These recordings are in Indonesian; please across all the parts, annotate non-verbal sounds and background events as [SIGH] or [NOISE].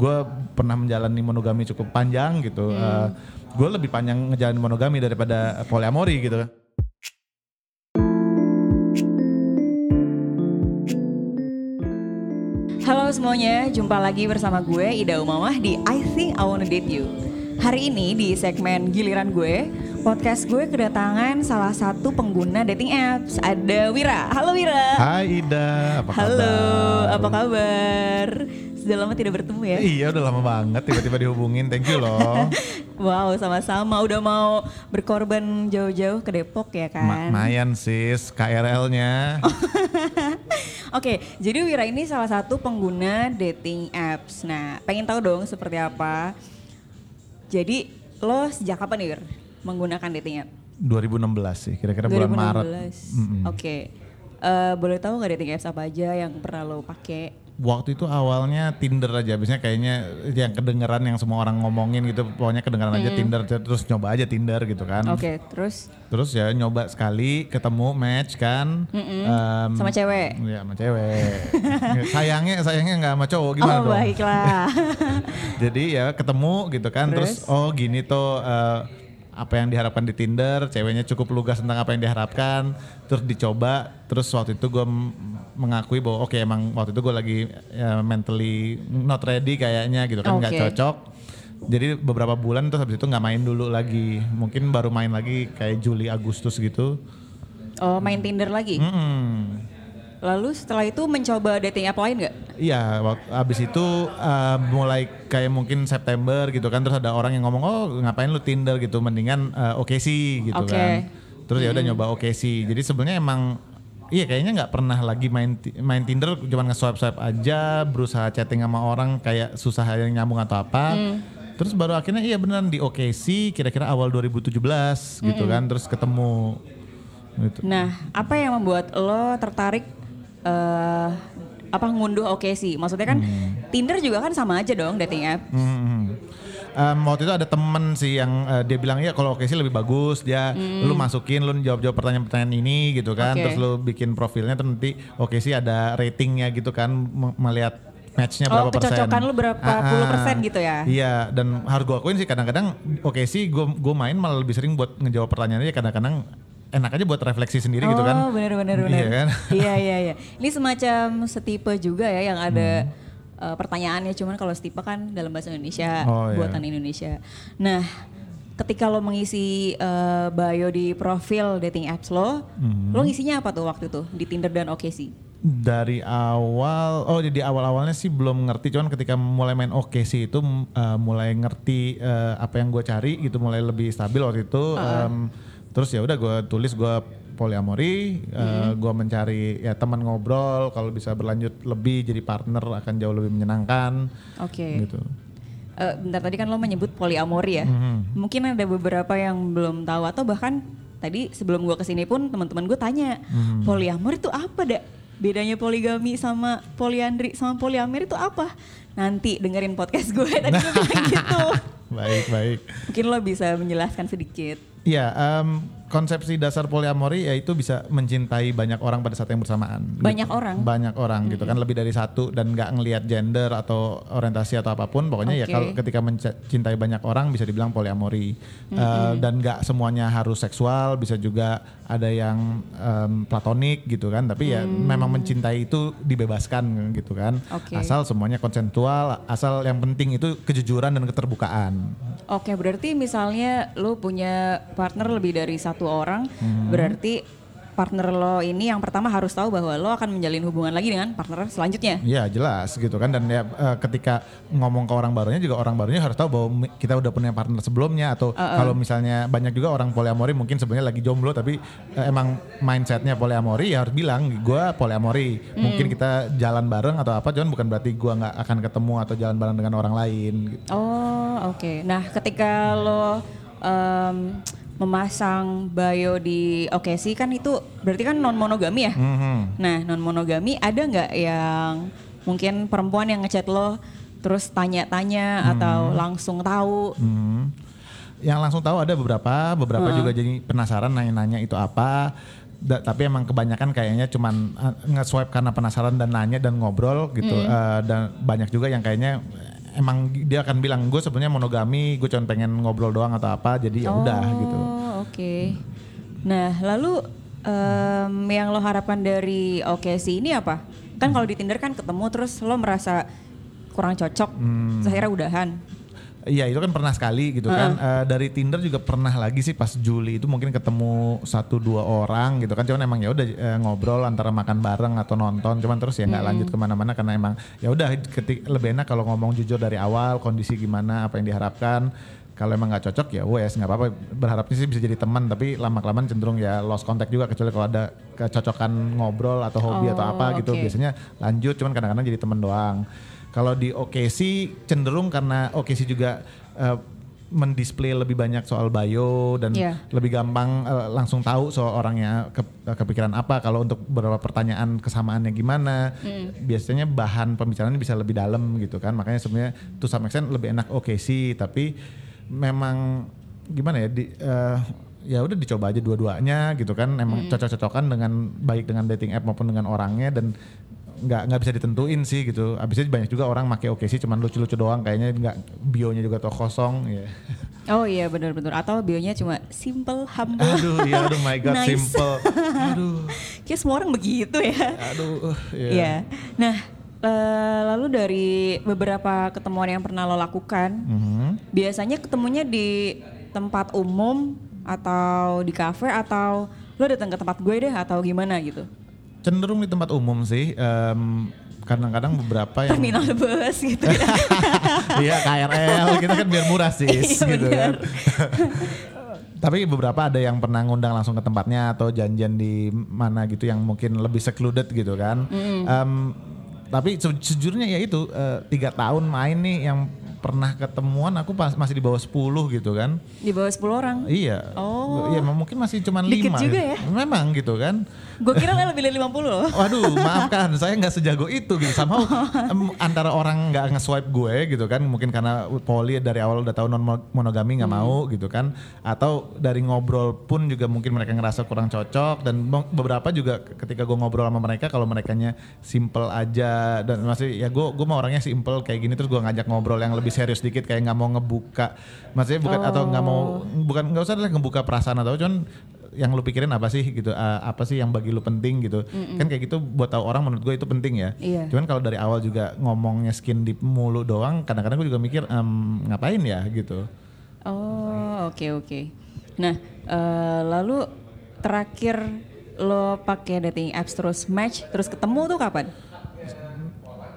gue pernah menjalani monogami cukup panjang gitu. Hmm. gue lebih panjang ngejalanin monogami daripada poliamori gitu. Halo semuanya, jumpa lagi bersama gue Ida Umamah di I Think I Wanna Date You. Hari ini di segmen giliran gue, podcast gue kedatangan salah satu pengguna dating apps. Ada Wira. Halo Wira. Hai Ida, apa Halo, kabar? apa kabar? Sudah lama tidak bertemu ya? Iya udah lama banget tiba-tiba dihubungin, thank you loh. [LAUGHS] Wow, sama-sama. Udah mau berkorban jauh-jauh ke Depok ya Ma- kan? Mayan sis, KRL-nya. [LAUGHS] Oke, jadi Wira ini salah satu pengguna dating apps. Nah, pengen tahu dong seperti apa. Jadi lo sejak kapan nih Wir menggunakan dating app? 2016 sih, kira-kira bulan Maret. 2016. Mm-mm. Oke. Eh, boleh tahu nggak dating apps apa aja yang pernah lo pakai? Waktu itu awalnya Tinder aja, biasanya kayaknya yang kedengeran yang semua orang ngomongin gitu, pokoknya kedengeran aja Tinder, terus nyoba aja Tinder gitu kan. Oke, terus Terus ya nyoba sekali, ketemu match kan. Em, sama cewek. Iya sama cewek. [LAUGHS] sayangnya sayangnya nggak sama cowok gimana oh dong? baiklah. [LAUGHS] Jadi ya ketemu gitu kan, terus, Terus? oh gini tuh eh, apa yang diharapkan di Tinder, ceweknya cukup lugas tentang apa yang diharapkan, terus dicoba, terus waktu itu gue mengakui bahwa oke emang waktu itu gue lagi ya, mentally not ready kayaknya gitu kan nggak Oke. cocok. Jadi beberapa bulan terus habis itu nggak main dulu lagi, mungkin baru main lagi kayak Juli Agustus gitu. oh main Tinder lagi. Mm-mm. Lalu setelah itu mencoba dating app lain nggak? Iya, abis itu uh, mulai kayak mungkin September gitu kan, terus ada orang yang ngomong, oh ngapain lu Tinder gitu, mendingan uh, oke sih gitu Oke. kan. Terus ya udah nyoba oke sih. Jadi sebenarnya emang, iya kayaknya nggak pernah lagi main main Tinder, cuma nge-swipe swipe aja, berusaha chatting sama orang kayak susah yang nyambung atau apa. Terus baru akhirnya iya beneran di OKC kira-kira awal 2017 gitu kan, terus ketemu. Gitu. Nah, apa yang membuat lo tertarik eh apa ngunduh oke sih? Maksudnya kan Tinder juga kan sama aja dong dating app. Hmm. Em, waktu itu ada temen sih yang eh, dia bilang ya kalau oke sih lebih bagus dia lu masukin lu jawab-jawab pertanyaan-pertanyaan ini gitu kan Oke. terus lu bikin profilnya terus nanti oke sih ada ratingnya gitu kan me- melihat matchnya Oh, berapa persen kecocokan lu berapa Ah, puluh ah. persen gitu ya? iya dan harus gue akuin sih kadang-kadang oke sih gue gue main malah lebih sering buat ngejawab pertanyaannya kadang-kadang enak aja buat refleksi sendiri gitu kan Oh benar benar benar. iya kan [LAUGHS] iya iya iya. Ini semacam setipe juga ya yang ada eh, pertanyaannya cuman kalau setipe kan dalam bahasa Indonesia Hmm. Oh, iya. buatan Indonesia. Nah, ketika lo mengisi eh, bio di profil dating apps lo, Hmm. lo ngisinya apa tuh waktu itu di Tinder dan OkCupid? dari awal oh jadi awal awalnya sih belum ngerti cuman ketika mulai main oke sih itu uh, mulai ngerti uh, apa yang gue cari gitu mulai lebih stabil waktu itu um, terus ya udah gue tulis gue poliamori uh, gue mencari ya teman ngobrol kalau bisa berlanjut lebih jadi partner akan jauh lebih menyenangkan Oke. gitu Eh, bentar tadi kan lo menyebut poliamori ya. Mhm. Mungkin ada beberapa yang belum tahu atau bahkan tadi sebelum gua ke sini pun teman-teman gue tanya Mhm. poliamori itu apa dak? Bedanya poligami sama poliandri sama poliamor itu apa? Nanti dengerin podcast gue [LAUGHS] tadi gue bilang gitu. [LAUGHS] baik baik Mungkin lo bisa menjelaskan sedikit. Iya, em, konsepsi dasar poliamori yaitu bisa mencintai banyak orang pada saat yang bersamaan. Banyak gitu. orang? Banyak orang gitu kan, lebih dari satu dan nggak ngelihat gender atau orientasi atau apa pun. Pokoknya ya Oke. kalau ketika mencintai banyak orang bisa dibilang poliamori. Eh, dan nggak semuanya harus seksual, bisa juga ada yang em, platonik gitu kan. Tapi ya memang mencintai itu dibebaskan gitu kan. Oke. Asal semuanya konsensual, asal yang penting itu kejujuran dan keterbukaan. Oke, berarti misalnya lo punya partner lebih dari satu orang, berarti partner lo ini yang pertama harus tahu bahwa lo akan menjalin hubungan lagi dengan partner selanjutnya. Iya jelas gitu kan dan ya eh, ketika ngomong ke orang barunya juga orang barunya harus tahu bahwa kita udah punya partner sebelumnya atau kalau misalnya banyak juga orang poliamori mungkin sebenarnya lagi jomblo tapi eh, emang mindsetnya poliamori ya harus bilang gue poliamori mungkin kita jalan bareng atau apa cuman bukan berarti gue nggak akan ketemu atau jalan bareng dengan orang lain gitu. Oh, oke. Nah, ketika lo em, memasang bio di oke sih kan itu berarti kan non monogami ya. Mhm. Nah, non monogami ada nggak yang mungkin perempuan yang ngechat lo terus tanya-tanya atau langsung tahu? Hmm. Yang langsung tahu ada beberapa, beberapa juga jadi penasaran nanya-nanya itu apa. Da- tapi emang kebanyakan kayaknya cuman uh, nge-swipe karena penasaran dan nanya dan ngobrol gitu. Uh, dan banyak juga yang kayaknya emang dia akan bilang gue sebenarnya monogami gue cuma pengen ngobrol doang atau apa jadi ya udah gitu Oh, oke. Nah, lalu em, yang lo harapkan dari OKC ini apa? Kan kalau di Tinder kan ketemu terus lo merasa kurang cocok, Hmm. akhirnya udahan. Iya itu kan pernah sekali gitu kan. Eh, dari Tinder juga pernah lagi sih pas Juli itu mungkin ketemu satu dua orang gitu kan. Cuman emang ya udah eh, ngobrol antara makan bareng atau nonton. Cuman terus ya nggak lanjut ke mana-mana karena emang ya udah lebih enak kalau ngomong jujur dari awal kondisi gimana apa yang diharapkan. Kalau emang nggak cocok ya wes nggak apa-apa. Berharapnya sih bisa jadi teman tapi lama kelamaan cenderung ya lost contact juga kecuali kalau ada kecocokan ngobrol atau hobi atau Oh, apa gitu. Oke. biasanya lanjut cuman kadang-kadang jadi teman doang kalau di OKC cenderung karena OKC juga eh, mendisplay lebih banyak soal bio dan Iya. lebih gampang eh, langsung tahu soal orangnya ke- eh, kepikiran apa. Kalau untuk beberapa pertanyaan kesamaannya gimana biasanya bahan pembicaraannya bisa lebih dalam gitu kan. Makanya sebenarnya to some extent lebih enak OKC tapi memang gimana ya di eh, ya udah dicoba aja dua-duanya gitu kan. Emang cocok-cocokan dengan baik dengan dating app maupun dengan orangnya dan nggak nggak bisa ditentuin sih gitu. Abisnya banyak juga orang make oke sih cuman lucu-lucu doang kayaknya nggak bionya juga tuh kosong ya. [LAUGHS] Oh iya benar-benar atau bionya cuma simple, humble. Aduh ya aduh my god Nice. simple. [LAUGHS] Aduh. Kayak semua orang begitu ya. Aduh. uh, ya. Iya. Nah, eh, lalu dari beberapa ketemuan yang pernah lo lakukan, Mhm. biasanya ketemunya di tempat umum atau di kafe atau lo datang ke tempat gue deh atau gimana gitu? Cenderung di tempat umum sih. em, kadang-kadang beberapa yang Terminal [LAUGHS] bus gitu ya. [LAUGHS] Iya KRL kita kan biar murah sih [LAUGHS] Iya, gitu kan. bener. Tapi beberapa ada yang pernah ngundang langsung ke tempatnya atau janjian di mana gitu yang mungkin lebih secluded gitu kan. Em, tapi se- sejujurnya ya itu eh, tiga tahun main nih yang pernah ketemuan aku pas masih di bawah 10 gitu kan. Di bawah 10 orang. Iya. Oh. Iya mungkin masih cuman Dikit lima. juga gitu. ya? Memang gitu kan. Gue kira lo lebih dari 50 loh. Waduh, [LAUGHS] maafkan, saya nggak sejago itu gitu. Sama antara orang nggak nge-swipe gue gitu kan, mungkin karena poli dari awal udah tahu non monogami nggak mau gitu kan, atau dari ngobrol pun juga mungkin mereka ngerasa kurang cocok dan beberapa juga ketika gue ngobrol sama mereka kalau merekanya simple aja dan masih ya gue gue mau orangnya simple kayak gini terus gue ngajak ngobrol yang lebih serius dikit kayak nggak mau ngebuka, maksudnya bukan atau nggak mau bukan nggak usah lah ngebuka perasaan atau cuman yang lu pikirin apa sih gitu uh, apa sih yang bagi lu penting gitu. Kan kayak gitu buat tahu orang menurut gue itu penting ya. Iya. cuman kalau dari awal juga ngomongnya skin deep mulu doang kadang-kadang gue juga mikir em, ngapain ya? gitu. Oh, oke oke. Nah, eh, lalu terakhir lo pakai dating apps terus match terus ketemu tuh kapan?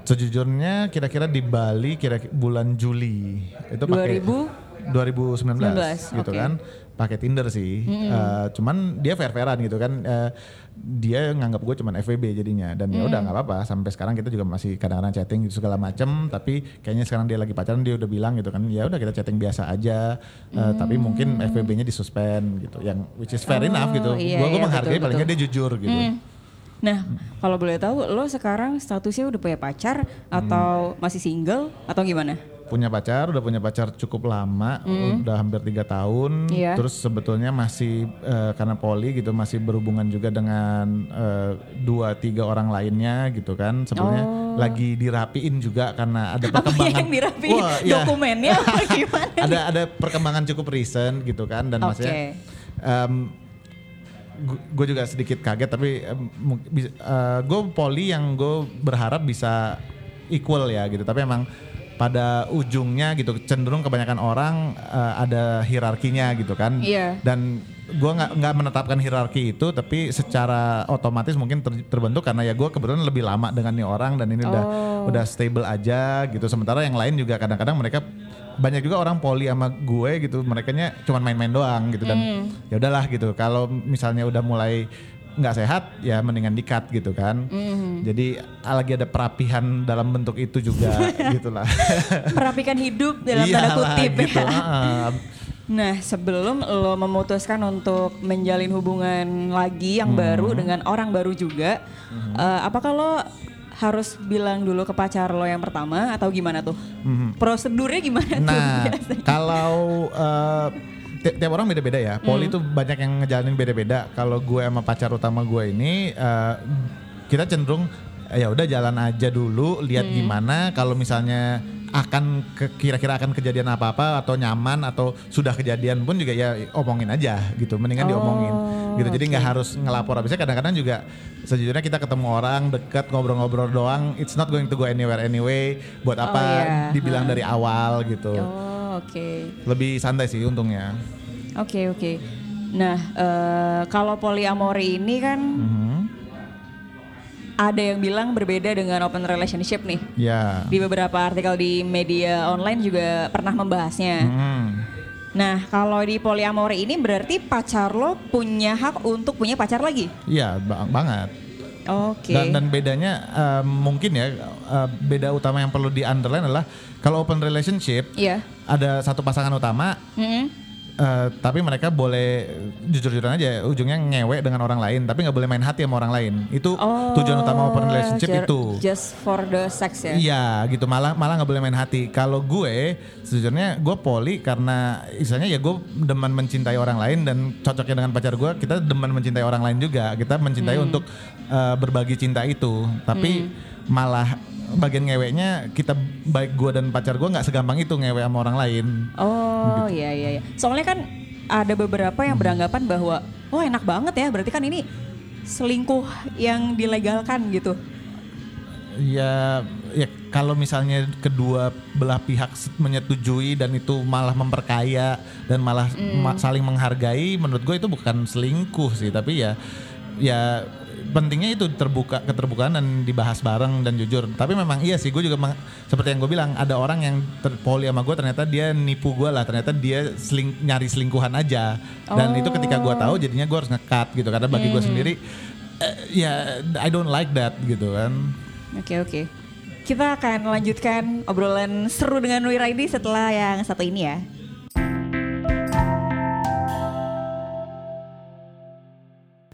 Sejujurnya kira-kira di Bali kira bulan Juli itu pakai 2000? 2019 gitu oke. kan? Pakai Tinder sih. Eh, cuman dia fair-fairan gitu kan. Eh, dia nganggap gue cuman FWB jadinya. Dan ya udah nggak apa-apa. Sampai sekarang kita juga masih kadang-kadang chatting gitu segala macem. Tapi kayaknya sekarang dia lagi pacaran dia udah bilang gitu kan ya udah kita chatting biasa aja. Eh, tapi mungkin FWB-nya disuspend gitu. Yang which is fair Oh, enough gitu. iya, gue gue iya, menghargai betul, paling nggak betul. dia jujur gitu. Hmm. Nah, kalau boleh tahu lo sekarang statusnya udah punya pacar atau masih single atau gimana? punya pacar udah punya pacar cukup lama udah hampir tiga tahun Hmm. Iya. terus sebetulnya masih eh, karena poli gitu masih berhubungan juga dengan eh, dua tiga orang lainnya gitu kan sebetulnya lagi dirapiin juga karena ada Oh. [LAUGHS] Apa perkembangan yang dirapiin? Wah, iya. Dokumennya apa [LAUGHS] gimana? ada ada perkembangan cukup recent gitu kan dan Oke. maksudnya gue juga sedikit kaget tapi gue poli yang gue berharap bisa equal ya gitu tapi emang pada ujungnya gitu cenderung kebanyakan orang eh, ada hierarkinya gitu kan Iya. dan gue nggak nggak menetapkan hierarki itu tapi secara otomatis mungkin ter- terbentuk karena ya gue kebetulan lebih lama dengan nih orang dan ini udah Oh. udah stable aja gitu sementara yang lain juga kadang-kadang mereka banyak juga orang poli sama gue gitu mereka cuma main-main doang gitu dan Hmm. ya udahlah gitu kalau misalnya udah mulai nggak sehat ya mendingan dikat gitu kan Hmm. jadi lagi ada perapihan dalam bentuk itu juga [LAUGHS] gitulah Merapikan hidup dalam tanda Iyalah, kutip gitu [LAUGHS] ya. Nah, sebelum lo memutuskan untuk menjalin hubungan lagi yang Hmm. baru dengan orang baru juga, eh, apakah lo harus bilang dulu ke pacar lo yang pertama atau gimana tuh? Prosedurnya gimana tuh? Hmm. Nah, kalau eh, ti- tiap orang beda-beda ya. Poli itu banyak yang ngejalanin beda-beda. Kalau gue sama pacar utama gue ini eh, kita cenderung ya udah jalan aja dulu, lihat gimana. Kalau misalnya akan ke- kira-kira akan kejadian apa-apa atau nyaman atau sudah kejadian pun juga ya omongin aja gitu mendingan Oh, diomongin gitu jadi nggak oke. harus ngelapor habisnya kadang-kadang juga sejujurnya kita ketemu orang dekat ngobrol-ngobrol doang it's not going to go anywhere anyway buat Oh, apa iya. dibilang Ha. dari awal gitu Oh, oke. lebih santai sih untungnya Oke, oke. Nah, eh, kalau poliamori ini kan Mhm. Ada yang bilang berbeda dengan open relationship nih. ya Di beberapa artikel di media online juga pernah membahasnya. Hmm. Nah, kalau di poliamori ini berarti pacar lo punya hak untuk punya pacar lagi. Iya ba- banget Oke. Dan, dan bedanya eh, mungkin ya eh, beda utama yang perlu di underline adalah kalau open relationship Iya. ada satu pasangan utama Mm-mm. Eh, tapi mereka boleh jujur-jujuran aja ujungnya ngewe dengan orang lain tapi nggak boleh main hati sama orang lain itu tujuan utama open relationship itu Oh, Just for the sex ya. Iya gitu malah malah nggak boleh main hati. Kalau gue sejujurnya gue poli karena istilahnya ya gue demen mencintai orang lain dan cocoknya dengan pacar gue kita demen mencintai orang lain juga. Kita mencintai Hmm. untuk uh, berbagi cinta itu. Tapi malah bagian ngeweknya kita baik gue dan pacar gue nggak segampang itu ngewe sama orang lain. Oh iya iya iya. Soalnya kan ada beberapa yang beranggapan bahwa oh enak banget ya berarti kan ini selingkuh yang dilegalkan gitu. Ya, ya kalau misalnya kedua belah pihak menyetujui dan itu malah memperkaya dan malah ma- saling menghargai, menurut gue itu bukan selingkuh sih, tapi ya ya pentingnya itu terbuka keterbukaan dan dibahas bareng dan jujur. Tapi memang iya sih, gue juga seperti yang gue bilang ada orang yang terpoli sama gue ternyata dia nipu gue lah, ternyata dia seling, nyari selingkuhan aja. Dan itu ketika gue tahu jadinya gue harus ngekat gitu karena bagi gue sendiri eh, ya I don't like that gitu kan. Oke oke. Kita akan lanjutkan obrolan seru dengan Wira ini setelah yang satu ini ya.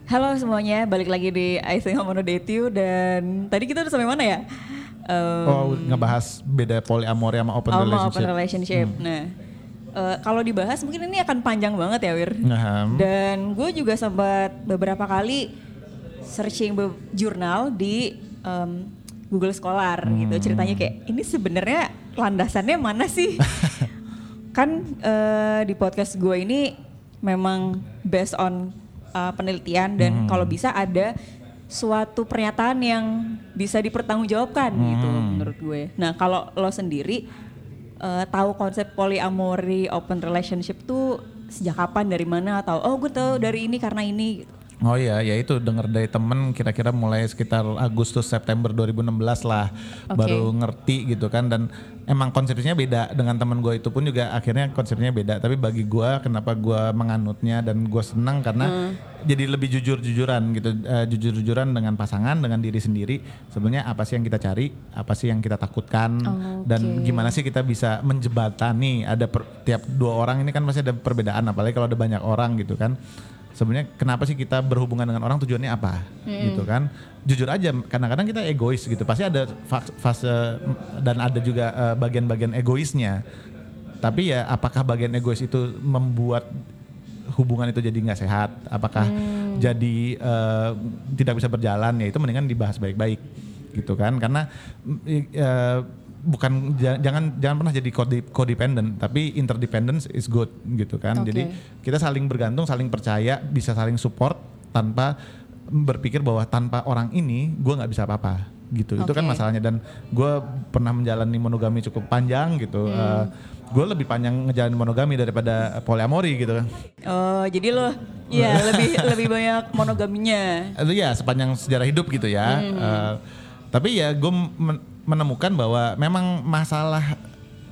Halo semuanya, balik lagi di I Think I Wanna Date You dan tadi kita udah sampai mana ya? Em, Oh, ngebahas beda poliamori sama open sama relationship. open relationship. Nah, eh, kalau dibahas mungkin ini akan panjang banget ya Wir. Nah, Dan gue juga sempat beberapa kali searching be- jurnal di em, Google Scholar gitu. Hmm. Ceritanya kayak ini sebenarnya landasannya mana sih? [LAUGHS] kan eh, di podcast gue ini memang based on uh, penelitian dan Hmm. kalau bisa ada suatu pernyataan yang bisa dipertanggungjawabkan gitu Hmm. menurut gue. Nah kalau lo sendiri eh, tahu konsep polyamory open relationship tuh sejak kapan dari mana atau oh gue tahu dari ini karena ini gitu. Oh iya, ya itu denger dari temen kira-kira mulai sekitar Agustus September 2016 lah. Oke. baru ngerti gitu kan dan emang konsepnya beda dengan temen gue itu pun juga akhirnya konsepnya beda. Tapi bagi gue kenapa gue menganutnya dan gue senang karena Hmm. jadi lebih jujur-jujuran gitu. Eh, jujur-jujuran dengan pasangan dengan diri sendiri. Sebenarnya apa sih yang kita cari? Apa sih yang kita takutkan? Oh, dan oke. gimana sih kita bisa menjebatani ada per- tiap dua orang ini kan pasti ada perbedaan apalagi kalau ada banyak orang gitu kan sebenarnya kenapa sih kita berhubungan dengan orang tujuannya apa? Gitu kan? Jujur aja kadang-kadang kita egois gitu. Pasti ada fa- fase dan ada juga eh, bagian-bagian egoisnya. Tapi ya apakah bagian egois itu membuat hubungan itu jadi nggak sehat? Apakah jadi eh, tidak bisa berjalan? Ya itu mendingan dibahas baik-baik gitu kan? Karena eh, bukan ja- jangan jangan pernah jadi code- codependent tapi interdependence is good gitu kan. Oke. jadi kita saling bergantung saling percaya bisa saling support tanpa berpikir bahwa tanpa orang ini gue nggak bisa apa-apa gitu. Itu kan masalahnya. Dan gue pernah menjalani monogami cukup panjang gitu. Gue lebih panjang ngejalanin monogami daripada poliamori gitu kan. Oh jadi lo ya [LAUGHS] lebih lebih banyak monogaminya. itu ya sepanjang sejarah hidup gitu ya. Eh, tapi ya gue men- menemukan bahwa memang masalah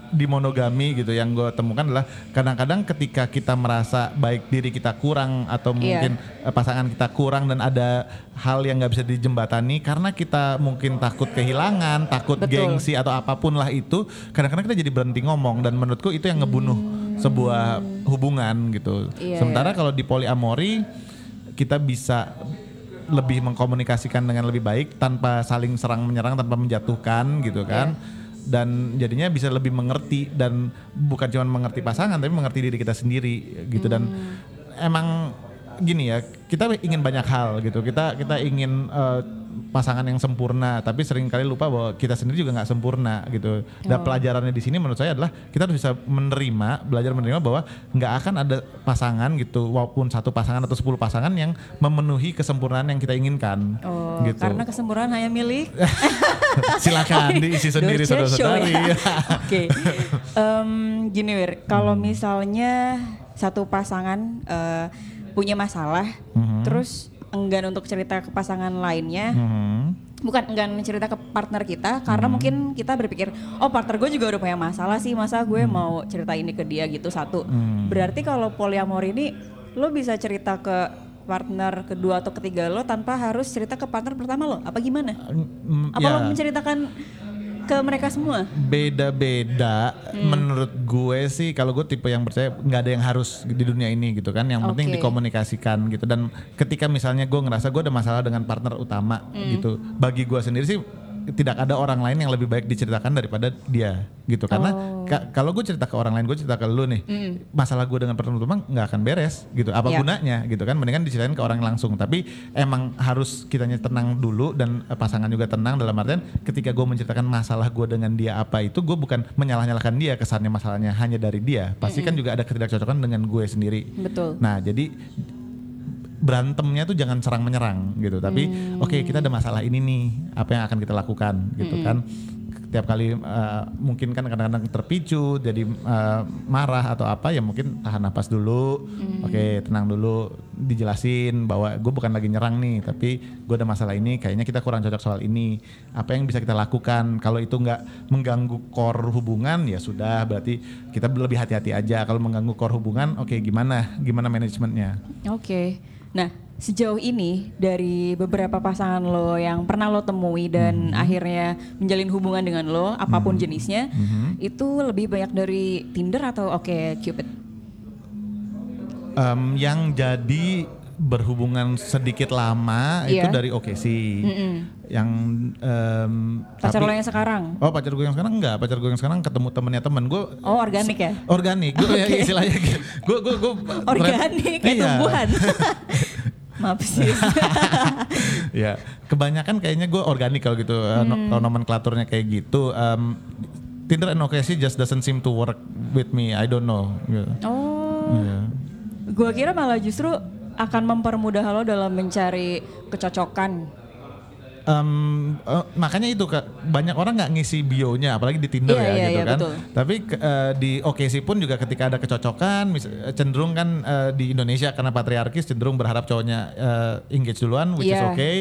di monogami gitu yang gue temukan adalah kadang-kadang ketika kita merasa baik diri kita kurang atau Iya. mungkin eh, pasangan kita kurang dan ada hal yang nggak bisa dijembatani karena kita mungkin takut kehilangan, takut Betul. gengsi atau apa pun lah itu, kadang-kadang kita jadi berhenti ngomong dan menurutku itu yang ngebunuh sebuah hubungan gitu. Hmm. Iya, Sementara kalau di poliamori kita bisa lebih mengkomunikasikan dengan lebih baik tanpa saling serang menyerang tanpa menjatuhkan gitu kan. Dan jadinya bisa lebih mengerti dan bukan cuma mengerti pasangan tapi mengerti diri kita sendiri gitu. Dan emang gini ya kita ingin banyak hal gitu kita kita ingin uh, pasangan yang sempurna tapi sering kali lupa bahwa kita sendiri juga nggak sempurna gitu dan Oh. pelajarannya di sini menurut saya adalah kita harus bisa menerima belajar menerima bahwa nggak akan ada pasangan gitu walaupun satu pasangan atau 10 pasangan yang memenuhi kesempurnaan yang kita inginkan Oh, gitu karena kesempurnaan hanya milik [LAUGHS] silakan [LAUGHS] diisi sendiri Show saudara-saudari ya. [LAUGHS] Oke. Em, gini Wir, kalau Hmm. misalnya satu pasangan eh, punya masalah, Hmm. terus enggan untuk cerita ke pasangan lainnya, Mhm. bukan enggan cerita ke partner kita karena Hmm. mungkin kita berpikir oh partner gue juga udah punya masalah sih masa gue Hmm. mau cerita ini ke dia gitu satu berarti kalau poliamor ini lo bisa cerita ke partner kedua atau ketiga lo tanpa harus cerita ke partner pertama lo apa gimana Mm, apa lo ya. menceritakan ke mereka semua beda-beda Hmm. menurut gue sih kalau gue tipe yang percaya nggak ada yang harus di dunia ini gitu kan yang penting Oke. dikomunikasikan gitu dan ketika misalnya gue ngerasa gue ada masalah dengan partner utama Hmm. gitu bagi gue sendiri sih tidak ada orang lain yang lebih baik diceritakan daripada dia gitu. Karena Oh. ka- kalau gue cerita ke orang lain gue cerita ke lu nih masalah gue dengan partner utama nggak akan beres gitu. Apa Ya. gunanya gitu kan? Mendingan diceritain ke orang langsung. Tapi emang harus kitanya tenang dulu dan eh, pasangan juga tenang dalam artian ketika gue menceritakan masalah gue dengan dia apa itu gue bukan menyalah-nyalahkan dia kesannya masalahnya hanya dari dia. Pasti kan juga ada ketidakcocokan dengan gue sendiri. Betul. Nah jadi berantemnya tuh jangan serang menyerang gitu. Tapi oke kita ada masalah ini nih apa yang akan kita lakukan gitu kan. Tiap kali uh, mungkin kan kadang-kadang terpicu jadi uh, marah atau apa ya mungkin tahan napas dulu. Oke tenang dulu dijelasin bahwa gue bukan lagi nyerang nih tapi gue ada masalah ini kayaknya kita kurang cocok soal ini. Apa yang bisa kita lakukan? Kalau itu nggak mengganggu core hubungan ya sudah berarti kita lebih hati-hati aja. Kalau mengganggu core hubungan oke gimana? Gimana manajemennya? Oke. Nah, sejauh ini dari beberapa pasangan lo yang pernah lo temui dan Hmm. akhirnya menjalin hubungan dengan lo, apa pun jenisnya, Hmm. itu lebih banyak dari Tinder atau Oke Cupid? Em, yang jadi berhubungan sedikit lama itu Iya. dari OKC yang em, Pacar tapi- lo yang sekarang? Oh pacar gue yang sekarang enggak, pacar gue yang sekarang ketemu temennya temen gue Oh organik ya? organik, gue ya Oke. istilahnya gue gue gue Organik kayak Iya. tumbuhan. [LAUGHS] Maaf sih. [LAUGHS] ya kebanyakan kayaknya gue organik kalau gitu eh, no- Hmm. kalau nomenklaturnya kayak gitu Em, Tinder and OKC just doesn't seem to work with me I don't know gitu. oh, Iya. gua kira malah justru akan mempermudah lo dalam mencari kecocokan. Em, eh, makanya itu Kak, banyak orang nggak ngisi bionya apalagi di Tinder Iya, ya iya, gitu iya, kan betul. tapi ke- eh, di OKC pun juga ketika ada kecocokan mis- cenderung kan eh, di Indonesia karena patriarkis cenderung berharap cowoknya eh, engage duluan which is Iya. okay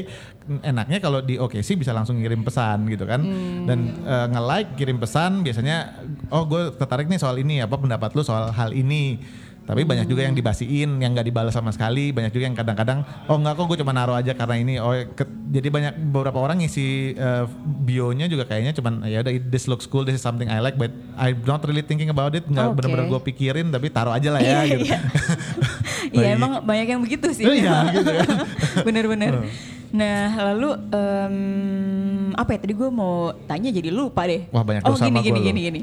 enaknya kalau di OKC bisa langsung ngirim pesan gitu kan Hmm. dan eh, nge-like kirim pesan biasanya oh gue tertarik nih soal ini apa pendapat lu soal hal ini tapi banyak juga yang Hmm. dibasiin yang nggak dibalas sama sekali banyak juga yang kadang-kadang oh enggak kok gue cuma naruh aja karena ini oh ke- jadi banyak beberapa orang ngisi uh, bionya juga kayaknya cuman ya udah this looks cool this is something I like but I'm not really thinking about it nggak Oke. bener-bener gue pikirin tapi taruh aja lah ya Iya, gitu iya. [LAUGHS] Iya emang banyak yang begitu sih. Iya, gitu kan. [LAUGHS] Bener-bener. Nah lalu em, apa ya tadi gue mau tanya jadi lupa deh. Wah, banyak oh, gini, gini, gua gini, gini,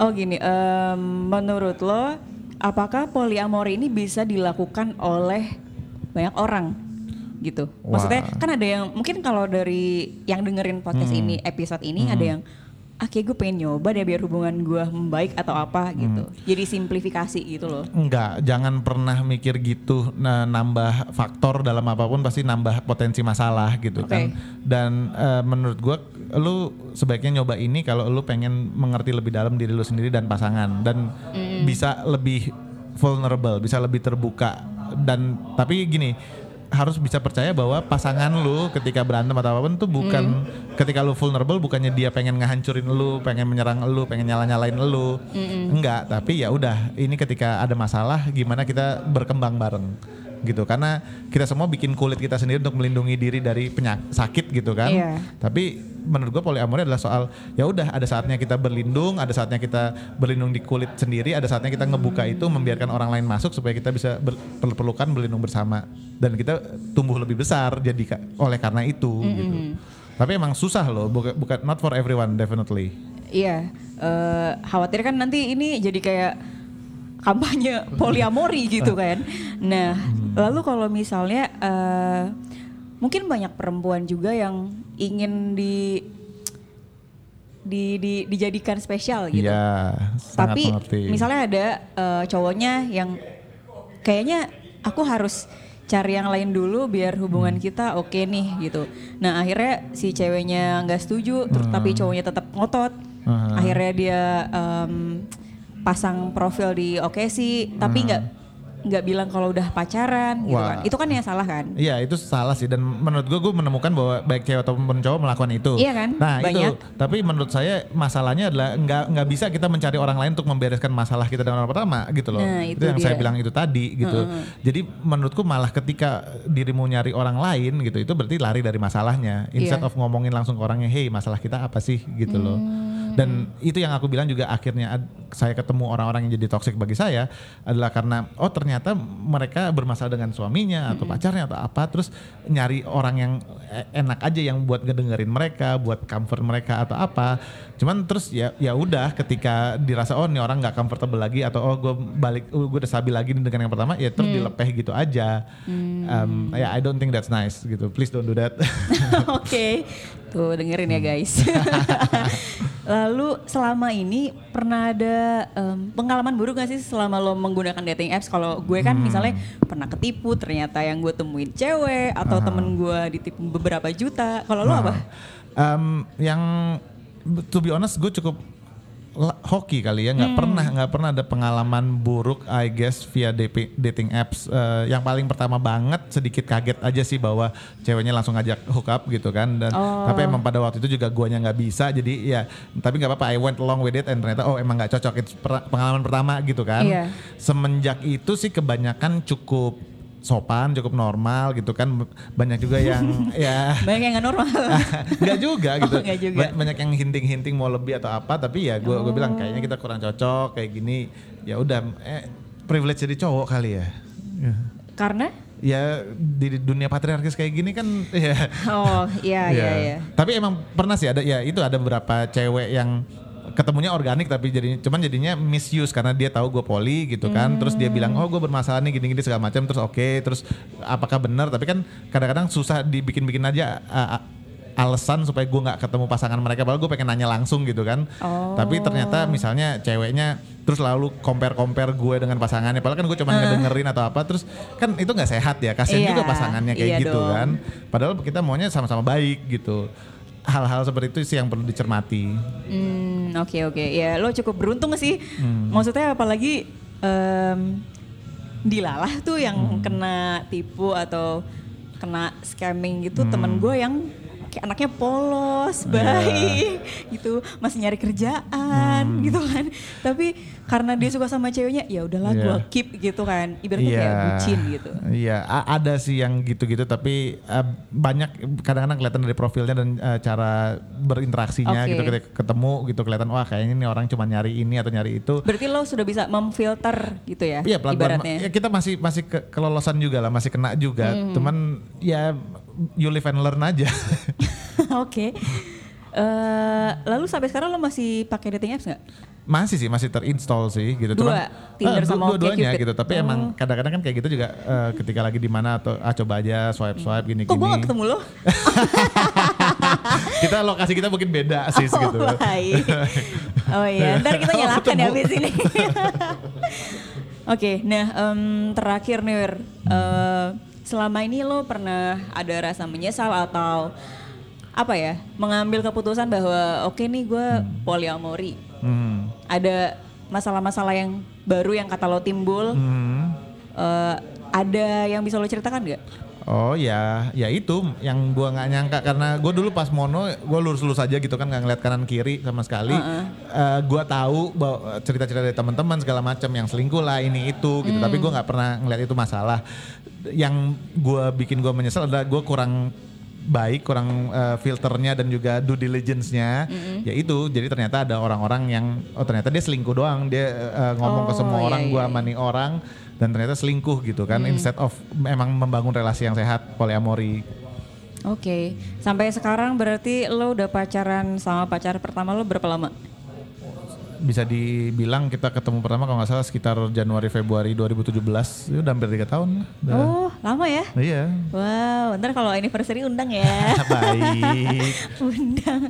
oh gini, em, menurut lo apakah poliamori ini bisa dilakukan oleh banyak orang? gitu. Maksudnya Wah. kan ada yang mungkin kalau dari yang dengerin podcast Hmm. ini episode ini ada yang ah kayak gue pengen nyoba deh biar hubungan gue membaik atau apa gitu. Hmm. Jadi simplifikasi gitu loh. Enggak, jangan pernah mikir gitu nah, nambah faktor dalam apa pun pasti nambah potensi masalah gitu Oke. kan. Dan eh, menurut gua lu sebaiknya nyoba ini kalau lu pengen mengerti lebih dalam diri lu sendiri dan pasangan dan bisa lebih vulnerable, bisa lebih terbuka dan tapi gini harus bisa percaya bahwa pasangan lu ketika berantem atau apa pun tuh bukan ketika lu vulnerable bukannya dia pengen ngehancurin lu, pengen menyerang lu, pengen nyala-nyalain lu. Enggak, tapi ya udah ini ketika ada masalah gimana kita berkembang bareng gitu karena kita semua bikin kulit kita sendiri untuk melindungi diri dari penyak sakit gitu kan. Iya. Tapi menurut gue poliamori adalah soal ya udah ada saatnya kita berlindung, ada saatnya kita berlindung di kulit sendiri, ada saatnya kita ngebuka itu membiarkan orang lain masuk supaya kita bisa ber, perlu-perlukan berlindung bersama dan kita tumbuh lebih besar jadi oleh karena itu gitu. Tapi emang susah loh, bukan bukan not for everyone definitely. Iya, eh, khawatir kan nanti ini jadi kayak kampanye [LAUGHS] poliamori gitu kan. Nah, lalu kalau misalnya eh, mungkin banyak perempuan juga yang ingin di di, di dijadikan spesial gitu. Iya, Tapi mengerti. misalnya ada eh, cowoknya yang kayaknya aku harus cari yang lain dulu biar hubungan Hmm. kita oke nih gitu. Nah akhirnya si ceweknya nggak setuju, ter- tapi cowoknya tetap ngotot. Hmm. Akhirnya dia em, pasang profil di oke sih, tapi nggak nggak bilang kalau udah pacaran gitu Hmm. Wah. kan. Itu kan yang salah kan? Iya itu salah sih dan menurut gue gue menemukan bahwa baik cewek ataupun cowok melakukan itu. Iya kan? Nah Banyak. itu. Tapi menurut saya masalahnya adalah nggak nggak bisa kita mencari orang lain untuk membereskan masalah kita dengan orang pertama gitu loh. Nah, itu yang saya dia. bilang itu tadi gitu. Jadi menurutku malah ketika dirimu nyari orang lain gitu itu berarti lari dari masalahnya. Instead Iya. of ngomongin langsung ke orangnya, hey masalah kita apa sih gitu loh. Hmm. Dan itu yang aku bilang juga akhirnya saya ketemu orang-orang yang jadi toxic bagi saya adalah karena oh ternyata mereka bermasalah dengan suaminya atau pacarnya atau apa terus nyari orang yang e- enak aja yang buat ngedengerin mereka, buat comfort mereka atau apa. Cuman terus ya ya udah ketika dirasa oh ini orang nggak comfortable lagi atau oh gue balik gue udah stabil lagi nih dengan yang pertama ya terus dilepeh gitu aja. Um, ya I don't think that's nice gitu. Please don't do that. [LAUGHS] Oke, tuh dengerin ya Hmm. guys. [LAUGHS] Lalu selama ini pernah ada em, pengalaman buruk gak sih selama lo menggunakan dating apps? Kalau gue kan Hmm. misalnya pernah ketipu, ternyata yang gue temuin cewek atau temen gue ditipu beberapa juta. Kalau lo apa? Um, yang to be honest gue cukup hoki kali ya Hmm. nggak pernah nggak pernah ada pengalaman buruk I guess via DP dating apps Eh, yang paling pertama banget sedikit kaget aja sih bahwa ceweknya langsung ngajak hook up gitu kan dan Oh. tapi emang pada waktu itu juga guanya nggak bisa jadi ya tapi nggak apa-apa I went along with it and ternyata oh emang nggak cocok itu pengalaman pertama gitu kan Iya. semenjak itu sih kebanyakan cukup sopan cukup normal gitu kan banyak juga yang [LAUGHS] ya Banyak yang gak normal. [LAUGHS] Enggak juga gitu. Oh, [LAUGHS] nggak juga. Ba- Banyak yang hinting-hinting mau lebih atau apa, tapi ya gue gue bilang kayaknya kita kurang cocok kayak gini. Ya udah eh privilege jadi cowok kali ya. Ya. Karena? Ya di dunia patriarkis kayak gini kan ya. Oh iya iya ya. iya. Tapi emang pernah sih ada ya itu ada beberapa cewek yang ketemunya organik tapi jadi cuman jadinya misuse karena dia tahu gue poli gitu kan. Terus dia bilang oh gue bermasalah nih gini-gini segala macam. Terus oke terus apakah benar? Tapi kan kadang-kadang susah dibikin-bikin aja uh, uh, alasan supaya gue nggak ketemu pasangan mereka. Padahal gue pengen nanya langsung gitu kan. Oh. tapi ternyata misalnya ceweknya terus lalu compare compare gue dengan pasangannya. Padahal kan gue cuma ngedengerin atau apa terus kan itu nggak sehat ya kasian Iya, juga pasangannya kayak iya gitu dong. kan. Padahal kita maunya sama-sama baik gitu. Hal-hal seperti itu sih yang perlu dicermati. Hmm, oke oke. Ya lo cukup beruntung sih. Hmm. Maksudnya apalagi em, dilalah tuh yang Hmm. kena tipu atau kena scamming gitu Hmm. temen gue yang kayak anaknya polos, Iya. baik gitu, masih nyari kerjaan Hmm. gitu kan. Tapi karena dia suka sama ceweknya, ya udahlah Iya. gue keep gitu kan. Ibaratnya kayak bucin gitu. Iya, a- ada sih yang gitu-gitu tapi eh, banyak kadang-kadang kelihatan dari profilnya dan eh, cara berinteraksinya Oke. gitu ketika ketemu gitu kelihatan wah kayaknya ini orang cuma nyari ini atau nyari itu. Berarti lo sudah bisa memfilter gitu ya, Iya pelan-pelan. ibaratnya. Ya, kita masih masih ke, kelolosan juga lah, masih kena juga. Hmm. Cuman ya you live and learn aja. [LAUGHS] Oke. Eh, lalu sampai sekarang lo masih pakai dating apps nggak? masih sih, masih terinstall sih gitu. Dua, Tinder eh, sama dua-duanya gitu. Tapi Oh. emang kadang-kadang kan kayak gitu juga eh, ketika lagi di mana atau ah coba aja swipe swipe gini-gini. Kok gue gak ketemu lo? [LAUGHS] kita lokasi kita mungkin beda sih Oh, gitu. baik. Oh iya, [LAUGHS] ntar kita nyalakan ya abis ini. Oke, nah em, terakhir nih Wir. Eh, selama ini lo pernah ada rasa menyesal atau apa ya, mengambil keputusan bahwa oke nih gue poliamori. Hmm. Ada masalah-masalah yang baru yang kata lo timbul. Hmm. Eh, ada yang bisa lo ceritakan gak? Oh ya, ya itu yang gua nggak nyangka karena gue dulu pas mono gue lurus-lurus aja gitu kan nggak ngeliat kanan kiri sama sekali. Eh, gua tahu bahwa cerita-cerita dari teman-teman segala macam yang selingkuh lah ini itu gitu, tapi gua nggak pernah ngeliat itu masalah. Yang gua bikin gua menyesal adalah gua kurang baik, kurang eh, filternya dan juga due diligence-nya. Ya itu, jadi ternyata ada orang-orang yang oh ternyata dia selingkuh doang, dia eh, ngomong ke Oh, semua iya, orang iya, gua iya. sama nih orang dan ternyata selingkuh gitu kan instead of memang membangun relasi yang sehat poliamori. Oke, sampai sekarang berarti lo udah pacaran sama pacar pertama lo berapa lama? bisa dibilang kita ketemu pertama kalau nggak salah sekitar Januari Februari 2017 itu udah hampir tiga tahun udah. Oh, lama ya? Iya. Wow, ntar kalau anniversary undang ya. [LAUGHS] Baik. undang.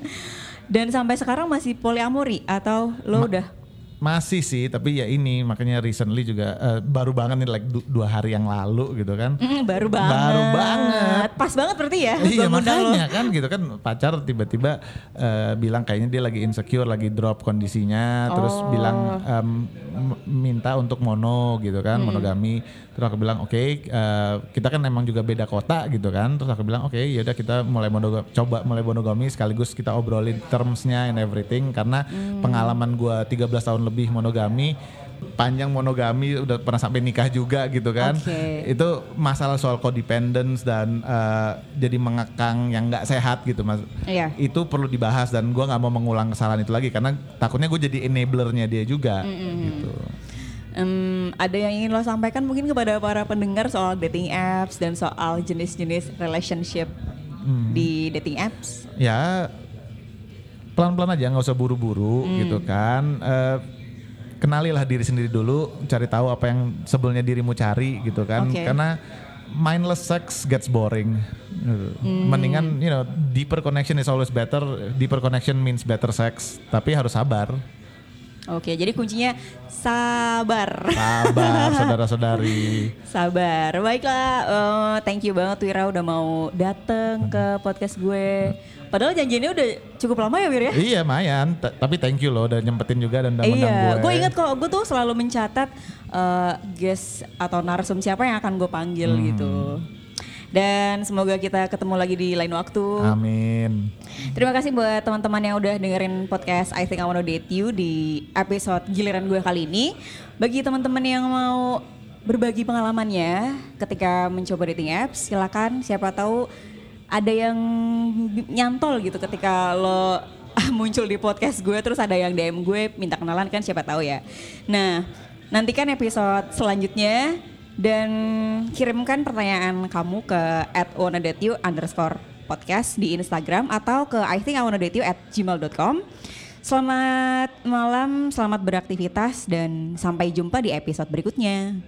Dan sampai sekarang masih poliamori atau lo udah? Masih sih, tapi ya ini makanya recently juga uh, baru banget nih like du- dua hari yang lalu gitu kan. Mm, baru banget. Baru banget. Pas banget berarti ya. iya ngundang lo. makanya kan gitu kan pacar tiba-tiba eh, bilang kayaknya dia lagi insecure, lagi drop kondisinya, terus Oh. bilang em, m- minta untuk mono gitu kan, monogami. Terus aku bilang oke, eh, kita kan emang juga beda kota gitu kan. Terus aku bilang oke, yaudah kita mulai monogami, coba mulai monogami sekaligus kita obrolin termsnya and everything karena pengalaman gua 13 tahun lebih monogami panjang monogami udah pernah sampai nikah juga gitu kan Oke. itu masalah soal codependence dan eh, jadi mengekang yang nggak sehat gitu mas Iya. itu perlu dibahas dan gua nggak mau mengulang kesalahan itu lagi karena takutnya gue jadi enablernya dia juga gitu Em, ada yang ingin lo sampaikan mungkin kepada para pendengar soal dating apps dan soal jenis-jenis relationship Hmm. di dating apps? ya pelan-pelan aja nggak usah buru-buru Hmm. gitu kan Eh, kenalilah diri sendiri dulu cari tahu apa yang sebelumnya dirimu cari gitu kan Oke. karena mindless sex gets boring. Hmm. mendingan you know deeper connection is always better deeper connection means better sex tapi harus sabar Oke, jadi kuncinya sabar. sabar [LAUGHS] saudara-saudari Sabar. Baiklah, eh, thank you banget Wira udah mau dateng ke podcast gue. Padahal janjiannya udah cukup lama ya Wir ya? iya mayan T- tapi thank you loh udah nyempetin juga dan udah Iya, gue gue ingat kok, gue tuh selalu mencatat eh, guest atau narsum siapa yang akan gue panggil Hmm. gitu. Dan semoga kita ketemu lagi di lain waktu. amin Terima kasih buat teman-teman yang udah dengerin podcast I Think I Wanna Date You di episode giliran gue kali ini. Bagi teman-teman yang mau berbagi pengalamannya ketika mencoba dating apps, silakan siapa tahu ada yang nyantol gitu ketika lo [LAUGHS] muncul di podcast gue terus ada yang DM gue minta kenalan kan siapa tahu ya. Nah, nantikan episode selanjutnya dan kirimkan pertanyaan kamu ke at underscore podcast di Instagram atau ke I think I wanna date you at gmail.com. Selamat malam, selamat beraktivitas dan sampai jumpa di episode berikutnya.